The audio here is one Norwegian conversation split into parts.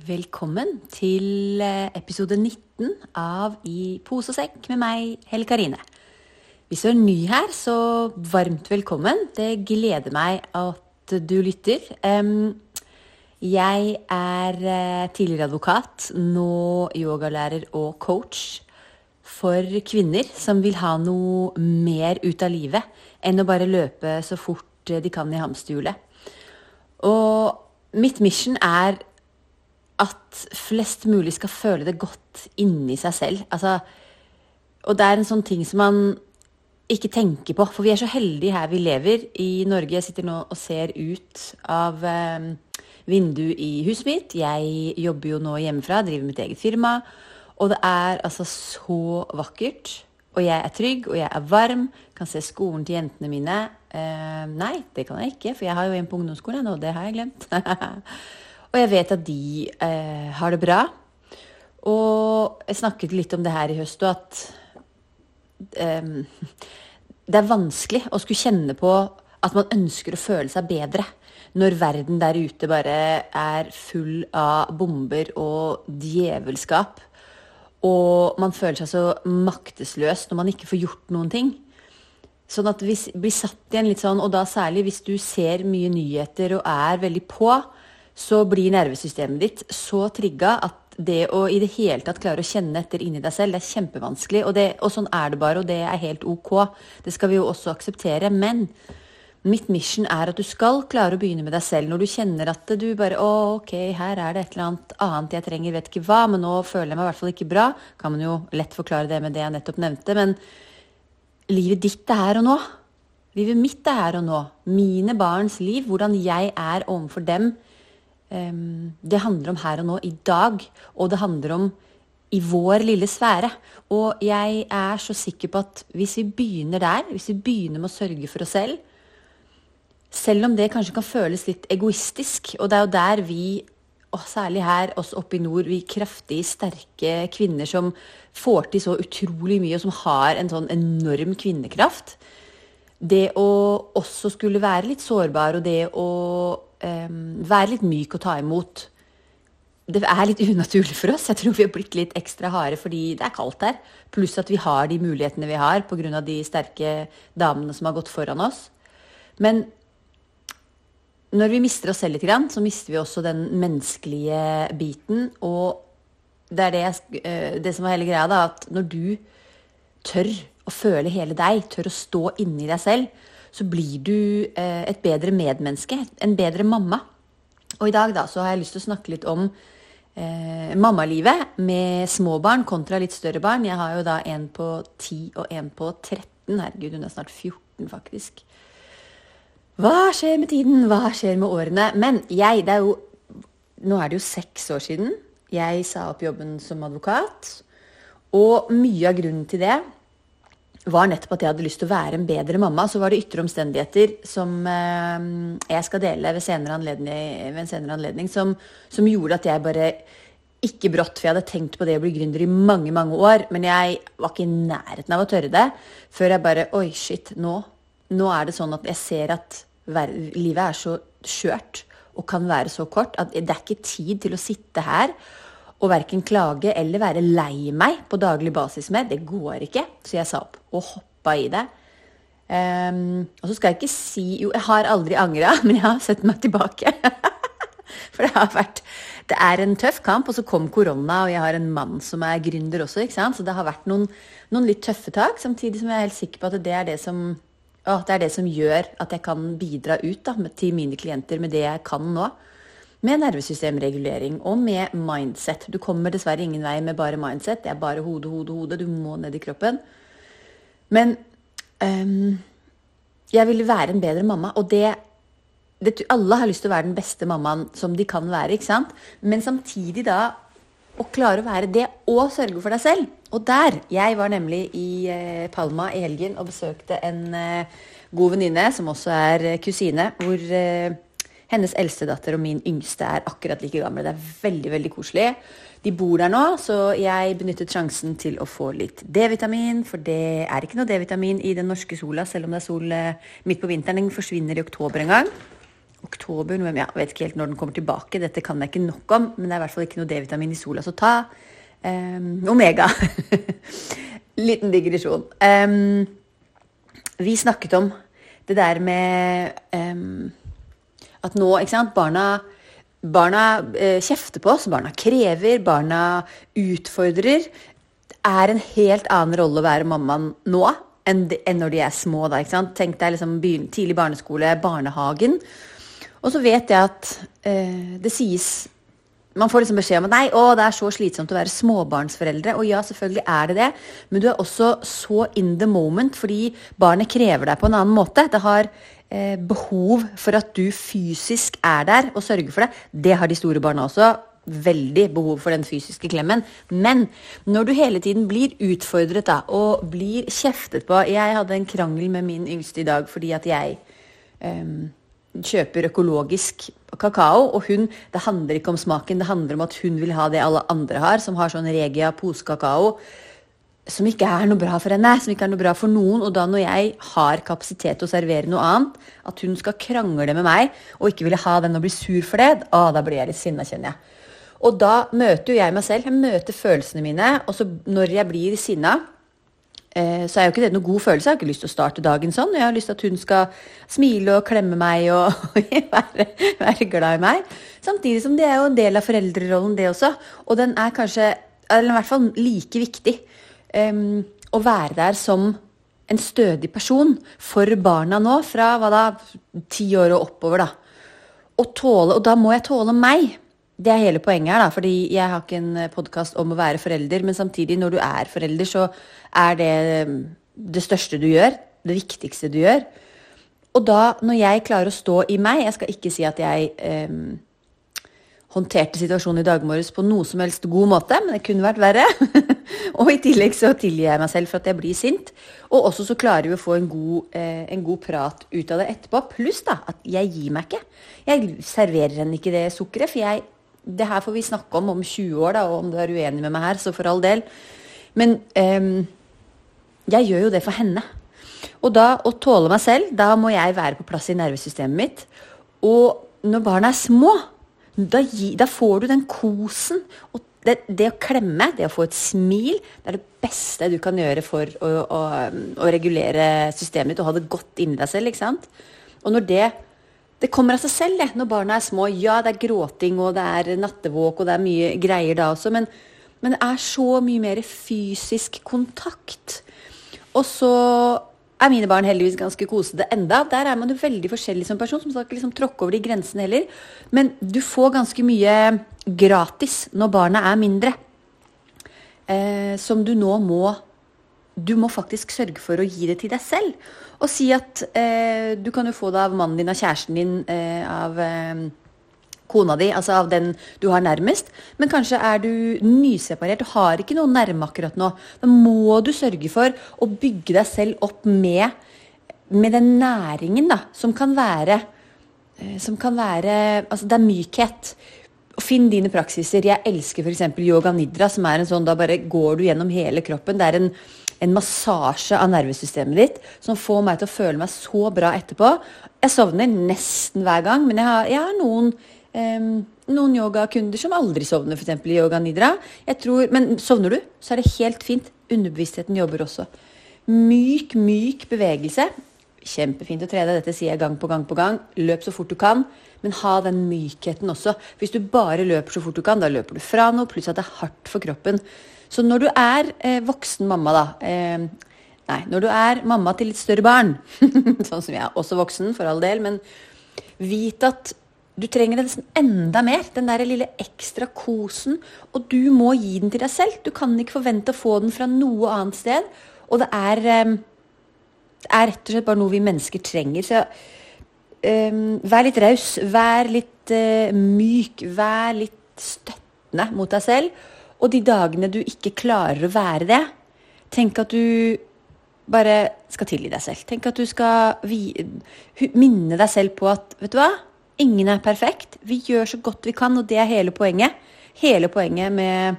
Velkommen til eh, episode 19 av I pose og sekk med meg, Helle Karine. Hvis du er ny her, så varmt velkommen. Det gleder meg at du lytter. Jeg er eh, tidligere advokat, nå yogalærer og coach for kvinner som vil ha noe mer ut av livet enn å bare løpe så fort de kan i hamsterhjulet. Og mitt mission er at flest mulig skal føle det godt inni seg selv. Altså, og det er en sånn ting som man ikke tenker på. For vi er så heldige her vi lever i Norge. Jeg sitter nå og ser ut av eh, vinduet i huset mitt. Jeg jobber jo nå hjemmefra, driver mitt eget firma. Og det er altså så vakkert. Og jeg er trygg, og jeg er varm. Kan se skolen til jentene mine. Eh, nei, det kan jeg ikke, for jeg har jo en på ungdomsskolen, nå, det har jeg glemt. Og jeg vet at de eh, har det bra. Og jeg snakket litt om det her i høst, og at eh, det er vanskelig å skulle kjenne på at man ønsker å føle seg bedre når verden der ute bare er full av bomber og djevelskap. Og man føler seg så maktesløs når man ikke får gjort noen ting. Sånn at vi blir satt igjen litt sånn, og da særlig hvis du ser mye nyheter og er veldig på, så blir nervesystemet ditt så trigga at det å i det hele tatt klare å kjenne etter inni deg selv, det er kjempevanskelig. Og, det, og, sånn er det bare, og det er helt ok. Det skal vi jo også akseptere. Men mitt mission er at du skal klare å begynne med deg selv. Når du kjenner at du bare Å, ok, her er det et eller annet annet jeg trenger, vet ikke hva, men nå føler jeg meg i hvert fall ikke bra. Kan man jo lett forklare det med det jeg nettopp nevnte. Men livet ditt er her og nå. Livet mitt er her og nå. Mine barns liv, hvordan jeg er overfor dem det handler om her og nå, i dag. Og det handler om i vår lille sfære. Og jeg er så sikker på at hvis vi begynner der, hvis vi begynner med å sørge for oss selv Selv om det kanskje kan føles litt egoistisk, og det er jo der vi og særlig her, oss oppe i nord, vi kraftige, sterke kvinner som får til så utrolig mye, og som har en sånn enorm kvinnekraft. Det å også skulle være litt sårbar, og det å um, være litt myk og ta imot. Det er litt unaturlig for oss. Jeg tror vi har blitt litt ekstra harde fordi det er kaldt her. Pluss at vi har de mulighetene vi har pga. de sterke damene som har gått foran oss. Men når vi mister oss selv litt, så mister vi også den menneskelige biten. Og det er det, jeg, eh, det som var hele greia, da, at når du tør å føle hele deg, tør å stå inni deg selv, så blir du eh, et bedre medmenneske, en bedre mamma. Og i dag da, så har jeg lyst til å snakke litt om eh, mammalivet med små barn kontra litt større barn. Jeg har jo da en på 10 og en på 13. Herregud, hun er snart 14, faktisk. Hva skjer med tiden? Hva skjer med årene? Men jeg, det er jo Nå er det jo seks år siden jeg sa opp jobben som advokat. Og mye av grunnen til det var nettopp at jeg hadde lyst til å være en bedre mamma. Så var det ytre omstendigheter som eh, jeg skal dele ved, senere ved en senere anledning, som, som, gjorde at jeg bare ikke brått, for jeg hadde tenkt på det å bli gründer i mange mange år, men jeg var ikke i nærheten av å tørre det før jeg bare Oi, shit, nå, nå er det sånn at jeg ser at livet er så skjørt og kan være så kort at det er ikke tid til å sitte her å verken klage eller være lei meg på daglig basis med. Det går ikke. Så jeg sa opp og hoppa i det. Um, og så skal jeg ikke si Jo, jeg har aldri angra, men jeg har sett meg tilbake. For det har vært Det er en tøff kamp, og så kom korona, og jeg har en mann som er gründer også, ikke sant. Så det har vært noen, noen litt tøffe tak, samtidig som jeg er helt sikker på at det er det som å, det er det som gjør at jeg kan bidra ut da, til mine klienter med det jeg kan nå med nervesystemregulering og med mindset. Du kommer dessverre ingen vei med bare mindset. Det er bare hode, hode, hode. Du må ned i kroppen. Men um, jeg vil være en bedre mamma, og det, det, Alle har lyst til å være den beste mammaen som de kan være, ikke sant? Men samtidig da å klare å være det og sørge for deg selv. Og der Jeg var nemlig i eh, Palma i helgen og besøkte en eh, god venninne som også er eh, kusine, hvor hennes eldste datter og min yngste er akkurat like gamle. Det er veldig, veldig koselig. De bor der nå, så jeg benyttet sjansen til å få litt D-vitamin. For det er ikke noe D-vitamin i den norske sola, selv om det er sol eh, midt på vinteren. Den forsvinner i oktober en gang oktober, november, ja, vet ikke helt når den kommer tilbake. Dette kan jeg ikke nok om, men det er i hvert fall ikke noe D-vitamin i sola. Så ta um, Omega. Liten digresjon. Um, vi snakket om det der med um, at nå, ikke sant, barna Barna eh, kjefter på oss, barna krever, barna utfordrer. Det er en helt annen rolle å være mammaen nå enn, enn når de er små. Da, ikke sant? Tenk deg liksom, tidlig barneskole, barnehagen. Og så vet jeg at eh, det sies man får liksom beskjed om at nei, å, det er så slitsomt å være småbarnsforeldre. Og ja, selvfølgelig er det det, men du er også så in the moment fordi barnet krever deg på en annen måte. Det har behov for at du fysisk er der og sørger for det. Det har de store barna også. Veldig behov for den fysiske klemmen. Men når du hele tiden blir utfordret da, og blir kjeftet på Jeg hadde en krangel med min yngste i dag fordi at jeg um, kjøper økologisk kakao, og hun Det handler ikke om smaken, det handler om at hun vil ha det alle andre har, som har sånn Regia posekakao. Som ikke er noe bra for henne, som ikke er noe bra for noen. Og da når jeg har kapasitet til å servere noe annet, at hun skal krangle med meg og ikke ville ha den og bli sur for det, å, da blir jeg litt sinna, kjenner jeg. Og da møter jo jeg meg selv. Jeg møter følelsene mine. Og så når jeg blir sinna, Eh, så er jo ikke det noen god følelse. Jeg har ikke lyst til å starte dagen sånn. Jeg har lyst til at hun skal smile og klemme meg og være, være, glad i meg. Samtidig som det er jo en del av foreldrerollen, det også. Og den er kanskje, eller i hvert fall like viktig, um, å være der som en stødig person for barna nå, fra hva da, ti år og oppover, da. Og, tåle, og da må jeg tåle meg. Det er hele poenget her, da, fordi jeg har ikke en podkast om å være forelder, men samtidig, når du er forelder, så er det det største du gjør. Det viktigste du gjør. Og da, når jeg klarer å stå i meg Jeg skal ikke si at jeg um, håndterte situasjonen i dag morges på noe som helst god måte, men det kunne vært verre. og i tillegg så tilgir jeg meg selv for at jeg blir sint. Og også så klarer vi å få en god, eh, en god prat ut av det etterpå. Pluss da, at jeg gir meg ikke. Jeg serverer henne ikke det sukkeret, for jeg det her får vi snakke om om 20 år, da, og om du er uenig med meg her, så for all del. Men eh, jeg gjør jo det for henne. Og da, å tåle meg selv, da må jeg være på plass i nervesystemet mitt. Og når barna er små, da, gi, da får du den kosen. Og det, det, å klemme, det å få et smil, det er det beste du kan gjøre for å, å, å regulere systemet ditt og ha det godt inni deg selv. ikke sant? Og når det det kommer av seg selv, det, når barna er små. Ja, det er gråting, og det er nattevåk, og det er mye greier da også, men, men det er så mye mer fysisk kontakt. Og så er mine barn heldigvis ganske kosete enda. Der er man jo veldig forskjellig som person, som skal liksom tråkke over de grensene heller. Men du får ganske mye gratis når barna er mindre. Eh, som du nå må Du må faktisk sørge for å gi det til deg selv og si at eh, du kan jo få det av mannen din, av kjæresten din, eh, av eh, kona di, altså av den du har nærmest. Men kanskje er du nyseparert og har ikke noe nærme akkurat nå. Da må du sørge for å bygge deg selv opp med, med den næringen da, som kan være eh, som kan være Altså, det er mykhet. Finn dine praksiser. Jeg elsker f.eks. yoga nidra, som er en sånn da bare går du gjennom hele kroppen. Det er en en massasje av nervesystemet ditt som får meg til å føle meg så bra etterpå. Jeg sovner nesten hver gang, men jeg har, jeg har noen, um, noen yogakunder som aldri sovner, f.eks. i yoga nidra. Tror, men sovner du, så er det helt fint. Underbevisstheten jobber også. Myk, myk bevegelse. Kjempefint å trene, dette sier jeg gang på gang på gang. Løp så fort du kan, men ha den mykheten også. Hvis du bare løper så fort du kan, da løper du fra noe, pluss at det er hardt for kroppen. Så når du er eh, voksen mamma, da eh, Nei, når du er mamma til litt større barn, sånn som jeg også voksen, for all del, men vit at du trenger nesten enda mer. Den der lille ekstra kosen. Og du må gi den til deg selv. Du kan ikke forvente å få den fra noe annet sted. Og det er, um, det er rett og slett bare noe vi mennesker trenger. Så um, vær litt raus. Vær litt uh, myk. Vær litt støttende mot deg selv. Og de dagene du ikke klarer å være det, tenk at du bare skal tilgi deg selv. Tenk at du skal minne deg selv på at vet du hva? Ingen er perfekt. Vi gjør så godt vi kan, og det er hele poenget. Hele poenget med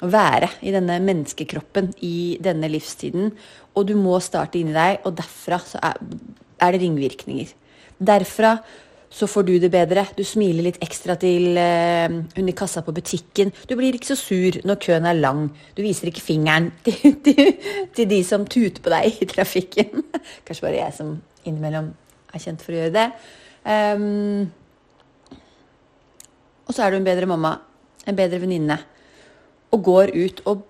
å være i denne menneskekroppen i denne livstiden. Og du må starte inni deg, og derfra så er, det ringvirkninger. Derfra så får du det bedre. Du smiler litt ekstra til uh, hun kassa på butikken. Du blir ikke så sur når køen er lang. Du viser ikke fingeren til, til, til de som tuter på deg i trafikken. Kanskje bare jeg som innimellom er kjent for å gjøre det. Um, og så er du en bedre mamma, en bedre venninne, og går ut og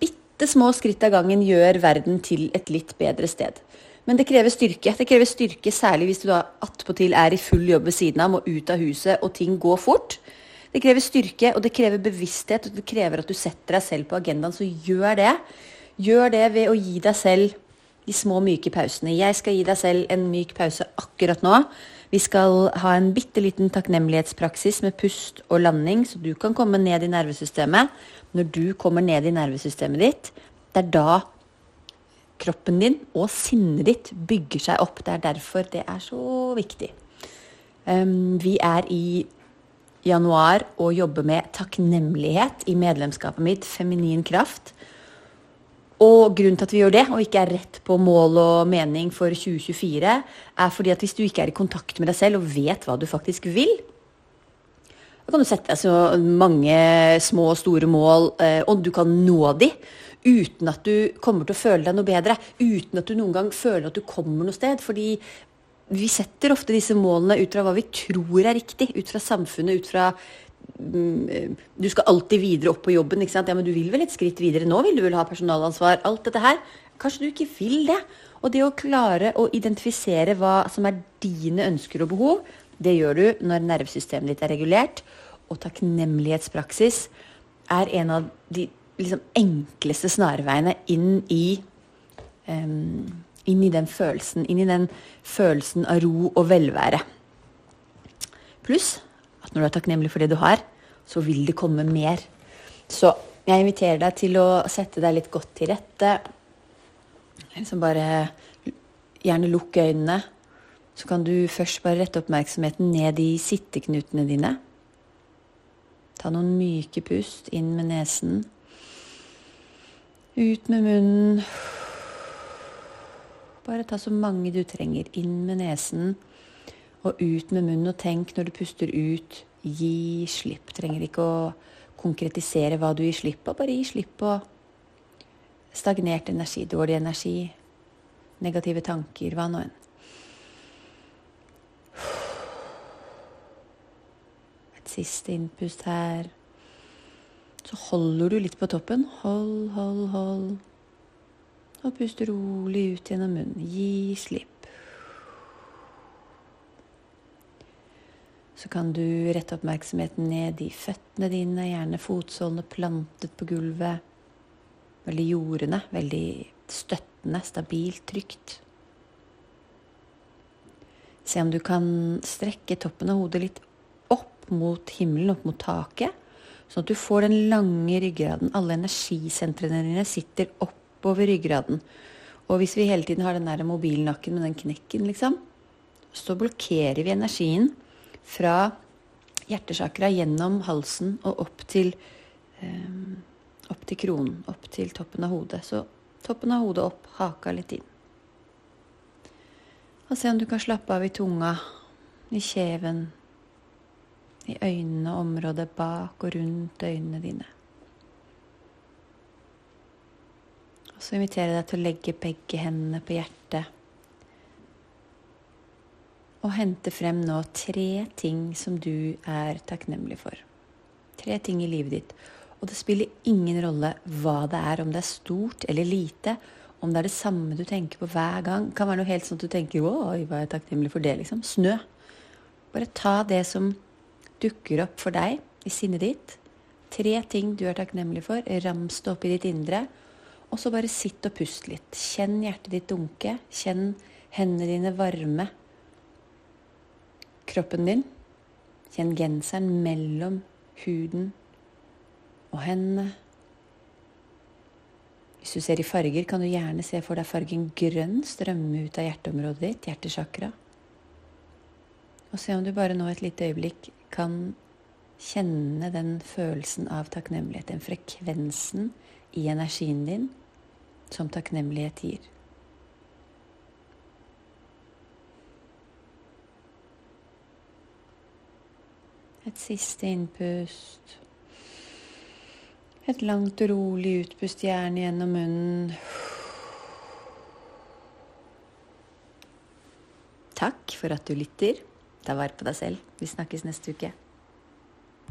bitte små skritt av gangen gjør verden til et litt bedre sted. Men det krever styrke. Det krever styrke Særlig hvis du da attpåtil er i full jobb ved siden av, må ut av huset, og ting går fort. Det krever styrke, og det krever bevissthet, og det krever at du setter deg selv på agendaen. Så gjør det. Gjør det ved å gi deg selv de små, myke pausene. Jeg skal gi deg selv en myk pause akkurat nå. Vi skal ha en bitte liten takknemlighetspraksis med pust og landing, så du kan komme ned i nervesystemet. Når du kommer ned i nervesystemet ditt, det er da kroppen din og sinnet ditt bygger seg opp. Det er derfor det er så viktig. Um, vi er i januar og jobber med takknemlighet i medlemskapet mitt, Feminin kraft. Og grunnen til at vi gjør det, og ikke er rett på mål og mening for 2024, er fordi at hvis du ikke er i kontakt med deg selv og vet hva du faktisk vil, da kan du sette deg så mange små og store mål, eh, og du kan nå de uten at du kommer til å føle deg noe bedre. Uten at du noen gang føler at du kommer noe sted. Fordi vi setter ofte disse målene ut fra hva vi tror er riktig. Ut fra samfunnet, ut fra Du skal alltid videre opp på jobben. ikke sant? Ja, men du vil vel et skritt videre nå? Vil du vel ha personalansvar? Alt dette her. Kanskje du ikke vil det. Og det å klare å identifisere hva som er dine ønsker og behov, det gjør du når nervesystemet ditt er regulert. Og takknemlighetspraksis er en av de liksom enkleste snarveiene inn i um, inn i den følelsen, inn i den følelsen av ro og velvære. Pluss når du er takknemlig for det du har, så vil det komme mer. Så jeg inviterer deg til å sette deg litt godt til rette. Liksom bare Gjerne lukk øynene. Så kan du først bare rette oppmerksomheten ned i sitteknutene dine. Ta noen myke pust inn med nesen. Ut med munnen. Bare ta så mange du trenger. Inn med nesen og ut med munnen. Og tenk når du puster ut, gi slipp. Trenger ikke å konkretisere hva du gir slipp på. Bare gi slipp på stagnert energi, dårlig energi, negative tanker, hva nå enn. Et siste innpust her. Så holder du litt på toppen. Hold, hold, hold. Og pust rolig ut gjennom munnen. Gi slipp. Så kan du rette oppmerksomheten ned i føttene dine, gjerne fotsålene plantet på gulvet. Veldig jordende, veldig støttende, stabilt, trygt. Se om du kan strekke toppen av hodet litt opp mot himmelen, opp mot taket. Sånn at du får den lange ryggraden. Alle energisentrene dine sitter oppover ryggraden. Og hvis vi hele tiden har den der mobilnakken med den knekken, liksom, så blokkerer vi energien fra hjertesakra gjennom halsen og opp til, eh, opp til kronen. Opp til toppen av hodet. Så toppen av hodet opp, haka litt inn. Og se om du kan slappe av i tunga, i kjeven, i øynene og området bak og rundt øynene dine. Og så inviterer jeg deg til å legge begge hendene på hjertet. Og hente frem nå tre ting som du er takknemlig for. Tre ting i livet ditt. Og det spiller ingen rolle hva det er, om det er stort eller lite. Om det er det samme du tenker på hver gang. Det kan være noe helt sånn at du tenker 'oi, hva er jeg takknemlig for det', liksom. Snø. Bare ta det som dukker opp for deg i sinnet ditt. Tre ting du er takknemlig for. Rams det opp i ditt indre. Og så bare sitt og pust litt. Kjenn hjertet ditt dunke. Kjenn hendene dine varme. Kroppen din. Kjenn genseren mellom huden og hendene. Hvis du ser i farger, kan du gjerne se for deg fargen grønn strømme ut av hjerteområdet ditt, hjertesjakra. Og se om du bare nå et lite øyeblikk kan kjenne den følelsen av takknemlighet, den frekvensen i energien din som takknemlighet gir. Et siste innpust. Et langt og rolig utpust, gjerne gjennom munnen. Takk for at du lytter. Ta vare på deg selv. Vi snakkes neste uke.